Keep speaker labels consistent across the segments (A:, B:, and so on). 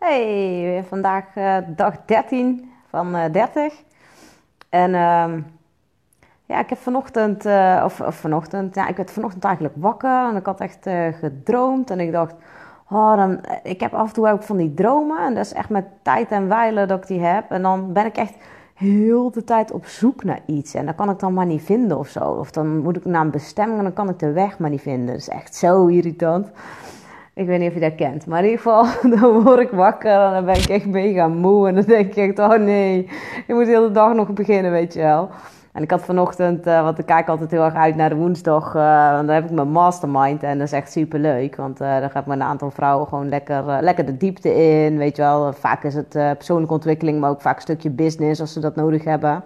A: Hey, vandaag uh, dag 13 van uh, 30. En uh, ja, ik heb vanochtend, uh, of, of, vanochtend, ja, ik werd vanochtend eigenlijk wakker en ik had echt gedroomd. En ik dacht, oh, dan, ik heb af en toe ook van die dromen. En dat is echt met tijd en wijlen dat ik die heb. En dan ben ik echt heel de tijd op zoek naar iets. En dan kan ik dan maar niet vinden of zo. Of dan moet ik naar een bestemming en dan kan ik de weg maar niet vinden. Dat is echt zo irritant. Ik weet niet of je dat kent. Maar in ieder geval, dan word ik wakker en dan ben ik echt mega moe. En dan denk ik echt, oh nee, je moet de hele dag nog beginnen, weet je wel. En ik had vanochtend, uh, want ik kijk altijd heel erg uit naar de woensdag. Uh, dan heb ik mijn mastermind en dat is echt super leuk. Want uh, dan gaat met een aantal vrouwen gewoon lekker, lekker de diepte in. Weet je wel, vaak is het persoonlijke ontwikkeling, maar ook vaak een stukje business als ze dat nodig hebben.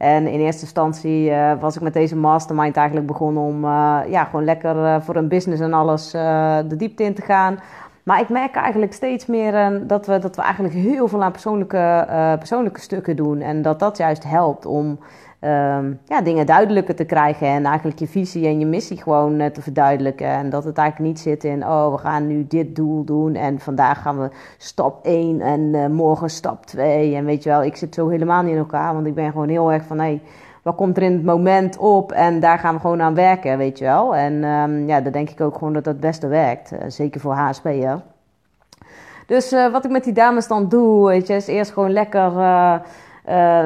A: En in eerste instantie was ik met deze mastermind eigenlijk begonnen om ja, gewoon lekker voor een business en alles de diepte in te gaan. Maar ik merk eigenlijk steeds meer dat, we, dat we eigenlijk heel veel aan persoonlijke, persoonlijke stukken doen. En dat dat juist helpt om um, ja, dingen duidelijker te krijgen. En eigenlijk je visie en je missie gewoon uh, te verduidelijken. En dat het eigenlijk niet zit in, oh, we gaan nu dit doel doen. En vandaag gaan we stap 1 en uh, morgen stap 2. En weet je wel, ik zit zo helemaal niet in elkaar. Want ik ben gewoon heel erg van, hé, hey, wat komt er in het moment op? En daar gaan we gewoon aan werken, weet je wel. En um, ja, dan denk ik ook gewoon dat dat het beste werkt. Uh, zeker voor HSP'er. Dus wat ik met die dames dan doe, weet je, is eerst gewoon lekker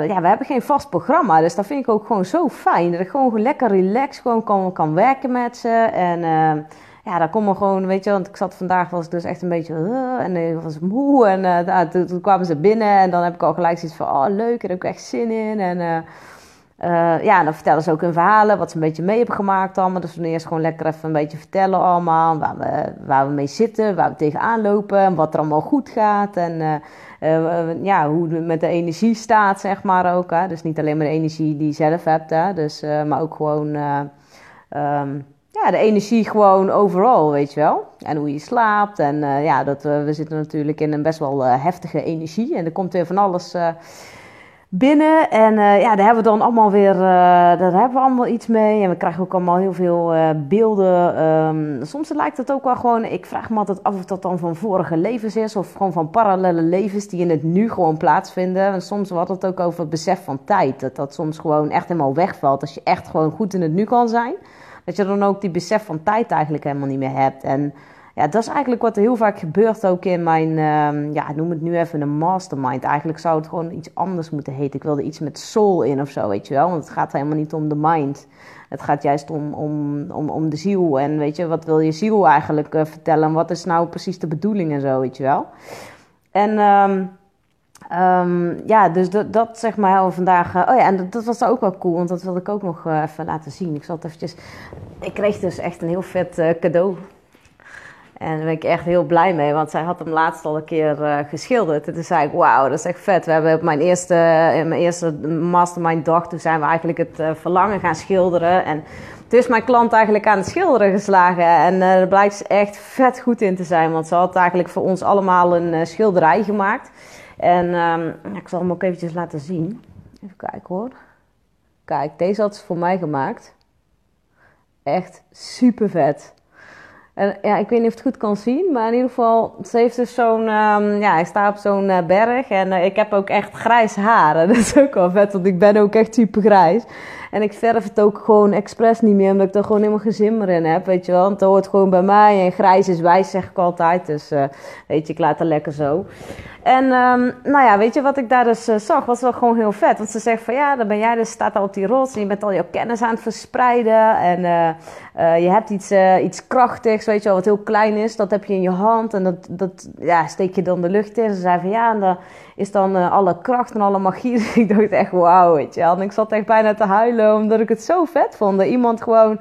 A: ja, we hebben geen vast programma. Dus dat vind ik ook gewoon zo fijn. Dat ik gewoon lekker relaxed gewoon kan, kan werken met ze. En uh, ja, daar komen gewoon, weet je, want ik zat vandaag, was dus echt een beetje, uh, en ik was moe. En toen, toen, kwamen ze binnen en dan heb ik al gelijk zoiets van, oh leuk, daar heb ik echt zin in. En ja, en dan vertellen ze ook hun verhalen, wat ze een beetje mee hebben gemaakt allemaal. Dus we eerst gewoon lekker even een beetje vertellen allemaal, waar we, waar we mee zitten, waar we tegenaan lopen. En wat er allemaal goed gaat. En uh, ja, hoe het met de energie staat, zeg maar ook. Hè? Dus niet alleen maar de energie die je zelf hebt, hè? Dus, uh, maar ook gewoon uh, um, ja, de energie gewoon overal, weet je wel. En hoe je slaapt. En ja, dat, we zitten natuurlijk in een best wel heftige energie. En er komt weer van alles binnen. En uh, ja, daar hebben we dan allemaal weer, uh, daar hebben we allemaal iets mee. En we krijgen ook allemaal heel veel uh, beelden. Um, soms lijkt het ook wel gewoon, ik vraag me altijd af of dat dan van vorige levens is. Of gewoon van parallele levens die in het nu gewoon plaatsvinden. En soms had het ook over het besef van tijd. Dat dat soms gewoon echt helemaal wegvalt. Als je echt gewoon goed in het nu kan zijn. Dat je dan ook die besef van tijd eigenlijk helemaal niet meer hebt. En ja, dat is eigenlijk wat heel vaak gebeurt ook in mijn, uh, ja, noem het nu even een mastermind. Eigenlijk zou het gewoon iets anders moeten heten. Ik wilde iets met soul in of zo, weet je wel. Want het gaat helemaal niet om de mind. Het gaat juist om, om, om, om de ziel. En weet je, wat wil je ziel eigenlijk uh, vertellen? Wat is nou precies de bedoeling en zo, weet je wel. En... Um, Um, ja, dus dat, dat zeg maar vandaag. Uh, oh ja, en dat, was ook wel cool, want dat wilde ik ook nog uh, even laten zien. Ik zal het eventjes. Ik kreeg dus echt een heel vet cadeau en daar ben ik echt heel blij mee, want zij had hem laatst al een keer uh, geschilderd. En toen zei ik, wauw, dat is echt vet. We hebben op mijn eerste, in mijn eerste mastermind dag, toen zijn we eigenlijk het uh, verlangen gaan schilderen. En toen is mijn klant eigenlijk aan het schilderen geslagen. En uh, daar blijkt ze echt vet goed in te zijn, want ze had eigenlijk voor ons allemaal een schilderij gemaakt. En um, ik zal hem ook eventjes laten zien. Even kijken hoor. Kijk, deze had ze voor mij gemaakt. Echt super vet. En ja, ik weet niet of het goed kan zien, maar in ieder geval, ze heeft dus zo'n, um, ja, hij staat op zo'n uh, berg en uh, ik heb ook echt grijs haar. Dat is ook wel vet, want ik ben ook echt super grijs. En ik verf het ook gewoon expres niet meer, omdat ik er gewoon helemaal geen zin meer in heb, weet je wel. Want het hoort gewoon bij mij en grijs is wijs, zeg ik altijd. Dus uh, weet je, ik laat het lekker zo. En um, nou ja, weet je wat ik daar dus uh, zag, was wel gewoon heel vet. Want ze zegt van ja, dan ben jij dus, staat al op die rots en je bent al jouw kennis aan het verspreiden. En uh, je hebt iets, iets krachtigs, weet je wel, wat heel klein is. Dat heb je in je hand en dat, dat ja, steek je dan de lucht in. Ze zei van ja, en dan is dan alle kracht en alle magie. ik dacht echt wauw, weet je wel. En ik zat echt bijna te huilen, omdat ik het zo vet vond. Iemand gewoon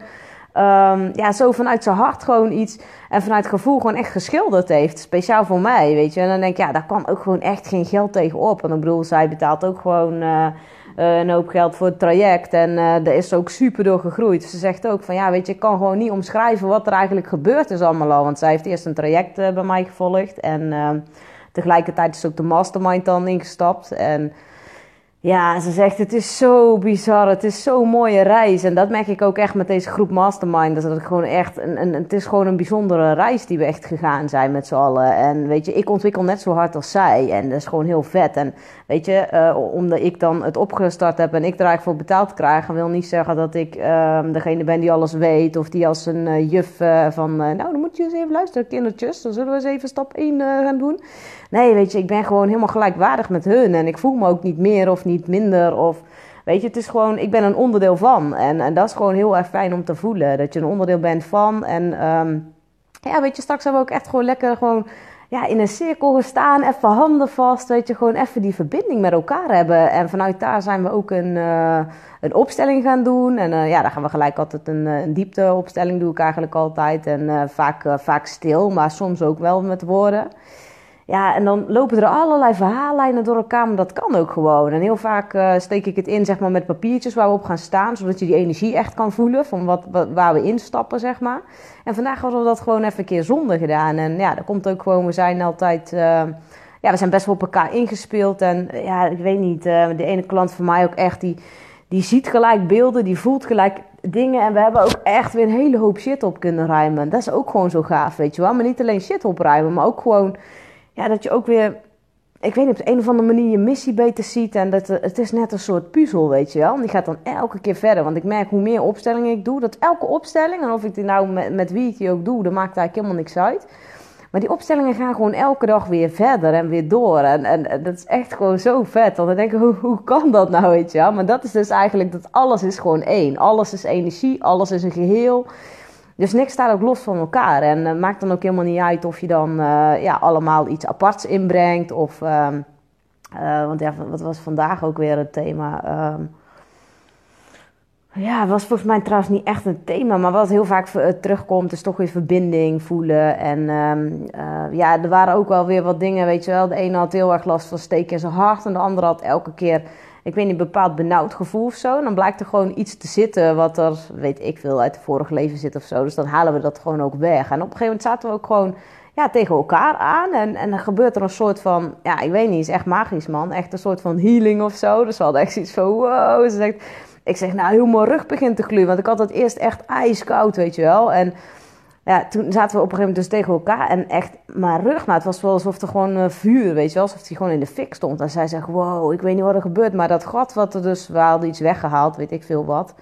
A: um, ja, zo vanuit zijn hart gewoon iets en vanuit gevoel gewoon echt geschilderd heeft. Speciaal voor mij, weet je. En dan denk ik, ja, daar kan ook gewoon echt geen geld tegenop. En ik bedoel, zij betaalt ook gewoon uh, een hoop geld voor het traject. En daar is ze ook super door gegroeid. Ze zegt ook van, ja, weet je, ik kan gewoon niet omschrijven wat er eigenlijk gebeurd is allemaal al. Want zij heeft eerst een traject bij mij gevolgd. En tegelijkertijd is ook de mastermind dan ingestapt. En Ja, ze zegt het is zo bizar, het is zo'n mooie reis. En dat merk ik ook echt met deze groep Mastermind. Dat het gewoon echt een, een, het is gewoon een bijzondere reis die we echt gegaan zijn met z'n allen. En weet je, ik ontwikkel net zo hard als zij. En dat is gewoon heel vet. En weet je, uh, omdat ik dan het opgestart heb en ik er eigenlijk voor betaald krijg, wil niet zeggen dat ik uh, degene ben die alles weet. Of die als een uh, juf uh, van, nou dan even luisteren kindertjes. Dan zullen we eens even stap 1 gaan doen. Nee, weet je, ik ben gewoon helemaal gelijkwaardig met hun. En ik voel me ook niet meer of niet minder. Of weet je, het is gewoon, ik ben een onderdeel van. En, en dat is gewoon heel erg fijn om te voelen. Dat je een onderdeel bent van. En um, ja, weet je, straks hebben we ook echt gewoon lekker gewoon ja, in een cirkel gestaan, even handen vast, weet je, gewoon even die verbinding met elkaar hebben. En vanuit daar zijn we ook een, uh, een opstelling gaan doen. En uh, ja, daar gaan we gelijk altijd een, een diepteopstelling, doe ik eigenlijk altijd. En vaak, vaak stil, maar soms ook wel met woorden. Ja, en dan lopen er allerlei verhaallijnen door elkaar, maar dat kan ook gewoon. En heel vaak uh, steek ik het in zeg maar, met papiertjes waar we op gaan staan, zodat je die energie echt kan voelen van wat, waar we instappen, zeg maar. En vandaag hadden we dat gewoon even een keer zonder gedaan. En ja, dat komt ook gewoon, we zijn altijd... Uh, ja, we zijn best wel op elkaar ingespeeld. En ja, ik weet niet, de ene klant van mij ook echt, die, die ziet gelijk beelden, die voelt gelijk dingen. En we hebben ook echt weer een hele hoop shit op kunnen ruimen. Dat is ook gewoon zo gaaf, weet je wel. Maar niet alleen shit opruimen, maar ook gewoon ja, dat je ook weer, ik weet niet, op de een of andere manier je missie beter ziet. En dat, het is net een soort puzzel, weet je wel. En die gaat dan elke keer verder. Want ik merk hoe meer opstellingen ik doe, dat elke opstelling, en of ik die nou met, met wie ik die ook doe, dat maakt eigenlijk helemaal niks uit. Maar die opstellingen gaan gewoon elke dag weer verder en weer door. En, en, dat is echt gewoon zo vet. Want dan denk ik, hoe, hoe kan dat nou, weet je wel? Maar dat is dus eigenlijk dat alles is gewoon één. Alles is energie, alles is een geheel. Dus niks staat ook los van elkaar. En uh, maakt dan ook helemaal niet uit of je dan uh, ja, allemaal iets aparts inbrengt. Of, uh, want ja, wat was vandaag ook weer het thema? Ehm, ja, was volgens mij trouwens niet echt een thema. Maar wat heel vaak terugkomt is toch weer verbinding voelen. En ehm, ja, er waren ook wel weer wat dingen, weet je wel. De ene had heel erg last van steken in zijn hart. En de andere had elke keer ik weet niet, bepaald benauwd gevoel of zo. En dan blijkt er gewoon iets te zitten wat er, weet ik veel, uit het vorige leven zit of zo. Dus dan halen we dat gewoon ook weg. En op een gegeven moment zaten we ook gewoon ja, tegen elkaar aan. En, en dan gebeurt er een soort van, ja, ik weet niet, is echt magisch man. Echt een soort van healing of zo. Dus we hadden echt iets van, wow. Ze zegt, ik zeg, nou, heel mijn rug begint te gloeien. Want ik had het eerst echt ijskoud, weet je wel. En ja, toen zaten we op een gegeven moment dus tegen elkaar. En echt, mijn het was wel alsof er gewoon uh, vuur, weet je wel. Alsof hij gewoon in de fik stond. En zij zegt, wow, ik weet niet wat er gebeurt. Maar dat gat wat er dus, we hadden iets weggehaald, weet ik veel wat.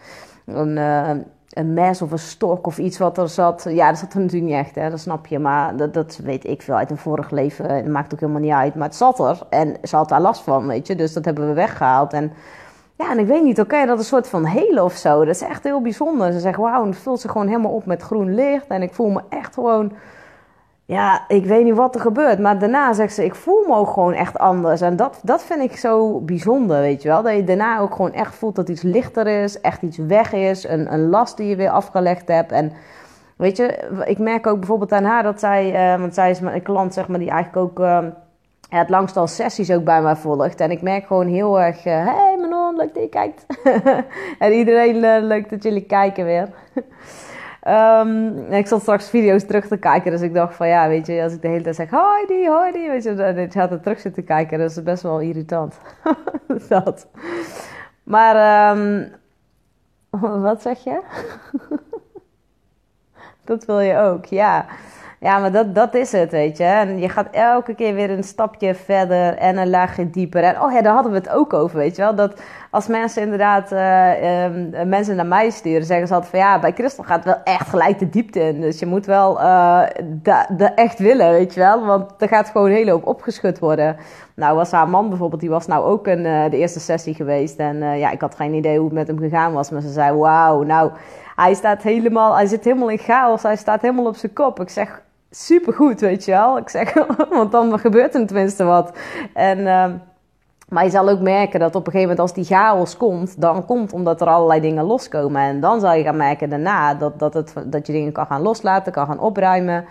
A: Een, uh, een mes of een stok of iets wat er zat. Ja, dat zat er natuurlijk niet echt, hè, dat snap je. Maar dat, dat weet ik veel uit een vorig leven. Dat maakt ook helemaal niet uit. Maar het zat er en ze had daar last van, weet je. Dus dat hebben we weggehaald. En ja, en ik weet niet, oké, dat is een soort van hele of zo. Dat is echt heel bijzonder. Ze zeggen, wauw, het vult zich gewoon helemaal op met groen licht. En ik voel me echt gewoon, ja, ik weet niet wat er gebeurt. Maar daarna zegt ze, ik voel me ook gewoon echt anders. En dat, dat vind ik zo bijzonder, weet je wel. Dat je daarna ook gewoon echt voelt dat iets lichter is, echt iets weg is. Een, een last die je weer afgelegd hebt. En weet je, ik merk ook bijvoorbeeld aan haar dat zij, uh, want zij is een klant, zeg maar, die eigenlijk ook... Ja, het langst al sessies ook bij mij volgt. En ik merk gewoon heel erg, hé uh, hey Manon, leuk dat je kijkt. en iedereen uh, leuk dat jullie kijken weer. um, ik zat straks video's terug te kijken, dus ik dacht van ja, weet je, als ik de hele tijd zeg hoi die, hoi die, weet je, dan gaat er terug zitten kijken, dat is best wel irritant. dat. Maar, um, wat zeg je? dat wil je ook, ja. Ja, maar dat, dat is het, weet je. En je gaat elke keer weer een stapje verder en een laagje dieper. En oh ja, daar hadden we het ook over, weet je wel. Dat als mensen inderdaad uh, um, mensen naar mij sturen, zeggen ze altijd van ja, bij Christel gaat wel echt gelijk de diepte in. Dus je moet wel uh, de echt willen, weet je wel. Want er gaat gewoon een hele hoop opgeschud worden. Nou was haar man bijvoorbeeld, die was nou ook een, uh, de eerste sessie geweest. En ja, ik had geen idee hoe het met hem gegaan was. Maar ze zei, wauw, nou, hij staat helemaal, hij zit helemaal in chaos. Hij staat helemaal op zijn kop. Ik zeg, supergoed, weet je wel. Ik zeg, want dan gebeurt er tenminste wat. En, uh, maar je zal ook merken dat op een gegeven moment als die chaos komt, dan komt omdat er allerlei dingen loskomen. En dan zal je gaan merken daarna dat, dat, het, dat je dingen kan gaan loslaten, kan gaan opruimen.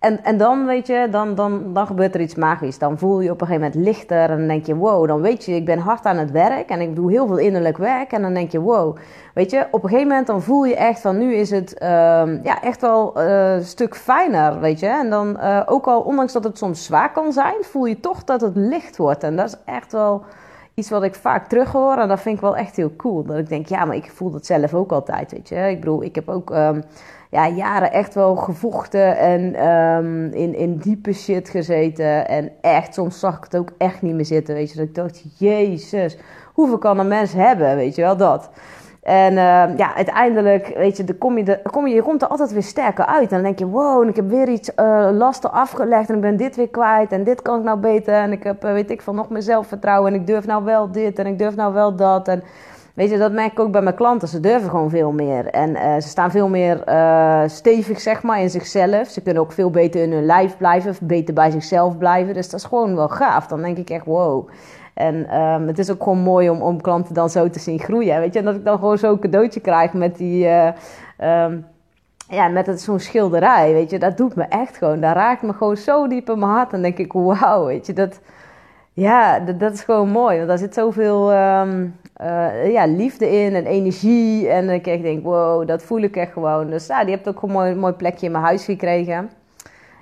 A: En, en dan, weet je, dan, dan, dan gebeurt er iets magisch. Dan voel je op een gegeven moment lichter en dan denk je, wow, dan weet je, ik ben hard aan het werk en ik doe heel veel innerlijk werk. En dan denk je, wow, weet je, op een gegeven moment dan voel je echt van, nu is het uh, ja, echt wel uh, een stuk fijner, weet je. En dan uh, ook al, ondanks dat het soms zwaar kan zijn, voel je toch dat het licht wordt. En dat is echt wel iets wat ik vaak terughoor. En dat vind ik wel echt heel cool. Dat ik denk, ja, maar ik voel dat zelf ook altijd, weet je. Ik bedoel, ik heb ook um, ja, jaren echt wel gevochten en um, in, in diepe shit gezeten. En echt, soms zag ik het ook echt niet meer zitten, weet je. Dat ik dacht, jezus, hoeveel kan een mens hebben, weet je wel, dat. En uh, ja, uiteindelijk, weet je, dan kom je, de, kom je, je komt er altijd weer sterker uit. En dan denk je, wow, ik heb weer iets uh, lasten afgelegd en ik ben dit weer kwijt en dit kan ik nou beter. En ik heb, uh, weet ik van nog meer zelfvertrouwen en ik durf nou wel dit en ik durf nou wel dat. En weet je, dat merk ik ook bij mijn klanten. Ze durven gewoon veel meer. En ze staan veel meer stevig, zeg maar, in zichzelf. Ze kunnen ook veel beter in hun lijf blijven, beter bij zichzelf blijven. Dus dat is gewoon wel gaaf. Dan denk ik echt, wow. En um, het is ook gewoon mooi om, om klanten dan zo te zien groeien. Weet je, en dat ik dan gewoon zo'n cadeautje krijg met die. Uh, um, ja, met zo'n schilderij, weet je, dat doet me echt gewoon. Dat raakt me gewoon zo diep in mijn hart. En denk ik, wauw, weet je, dat, ja, dat, is gewoon mooi. Want daar zit zoveel um, ja, liefde in en energie. En ik denk, wow, dat voel ik echt gewoon. Dus ja, die hebt ook een mooi, mooi plekje in mijn huis gekregen.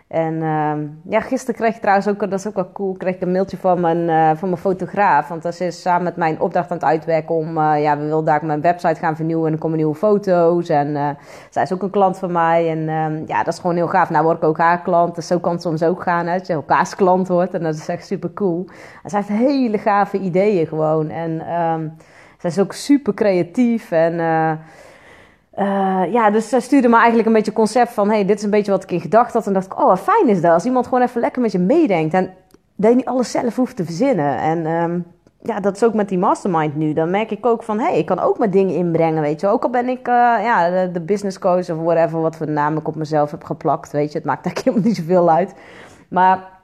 A: En uh, ja, gisteren kreeg ik trouwens ook, dat is ook wel cool, kreeg ik een mailtje van mijn, uh, van mijn fotograaf. Want ze is samen met mijn opdracht aan het uitwerken om, uh, ja, we wilden daar mijn website gaan vernieuwen en er komen nieuwe foto's. En uh, zij is ook een klant van mij en ehm, ja, dat is gewoon heel gaaf. Nou word ik ook haar klant, dus zo kan het soms ook gaan, hè, dat je elkaars klant wordt. En dat is echt super cool. En heeft hele gave ideeën gewoon. En um, zij is ook super creatief en... Uh, ja, dus zij stuurde me eigenlijk een beetje concept van... hey, dit is een beetje wat ik in gedacht had. En dacht ik, oh, wat fijn is dat. Als iemand gewoon even lekker met je meedenkt. En dat je niet alles zelf hoeft te verzinnen. En um, ja, dat is ook met die mastermind nu. Dan merk ik ook van, hé, hey, ik kan ook mijn dingen inbrengen, weet je. Ook al ben ik uh, ja, de, de, business coach of whatever... wat voor naam ik op mezelf heb geplakt, weet je. Het maakt eigenlijk helemaal niet zoveel uit. Maar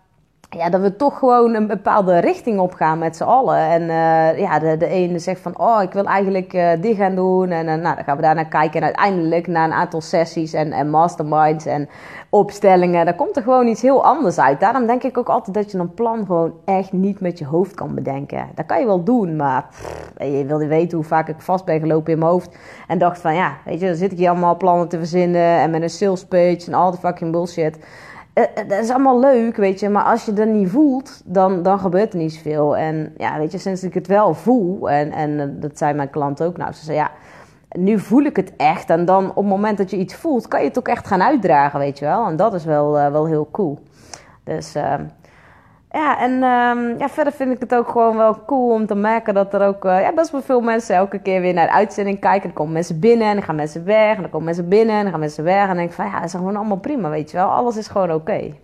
A: ja, dat we toch gewoon een bepaalde richting op gaan met z'n allen. En uh, ja, de, de ene zegt van, oh, ik wil eigenlijk uh, dit gaan doen. En uh, nou, dan gaan we daar naar kijken. En uiteindelijk, na een aantal sessies en, en masterminds en opstellingen, dan komt er gewoon iets heel anders uit. Daarom denk ik ook altijd dat je een plan gewoon echt niet met je hoofd kan bedenken. Dat kan je wel doen, maar pff, je wilde weten hoe vaak ik vast ben gelopen in mijn hoofd. En dacht van, ja, weet je, dan zit ik hier allemaal plannen te verzinnen. En met een sales page en al die fucking bullshit. Uh, dat is allemaal leuk, weet je. Maar als je dat niet voelt, dan, dan gebeurt er niet zoveel. En ja, weet je, sinds ik het wel voel... En, en dat zei mijn klant ook. Nou, ze zei ja, nu voel ik het echt. En dan op het moment dat je iets voelt, kan je het ook echt gaan uitdragen, weet je wel. En dat is wel, wel heel cool. Dus... Ja, en um, ja, verder vind ik het ook gewoon wel cool om te merken dat er ook uh, ja, best wel veel mensen elke keer weer naar de uitzending kijken. Dan komen mensen binnen en dan gaan mensen weg. En dan komen mensen binnen en dan gaan mensen weg. En dan denk ik van ja, dat is gewoon allemaal prima, weet je wel. Alles is gewoon oké. Okay.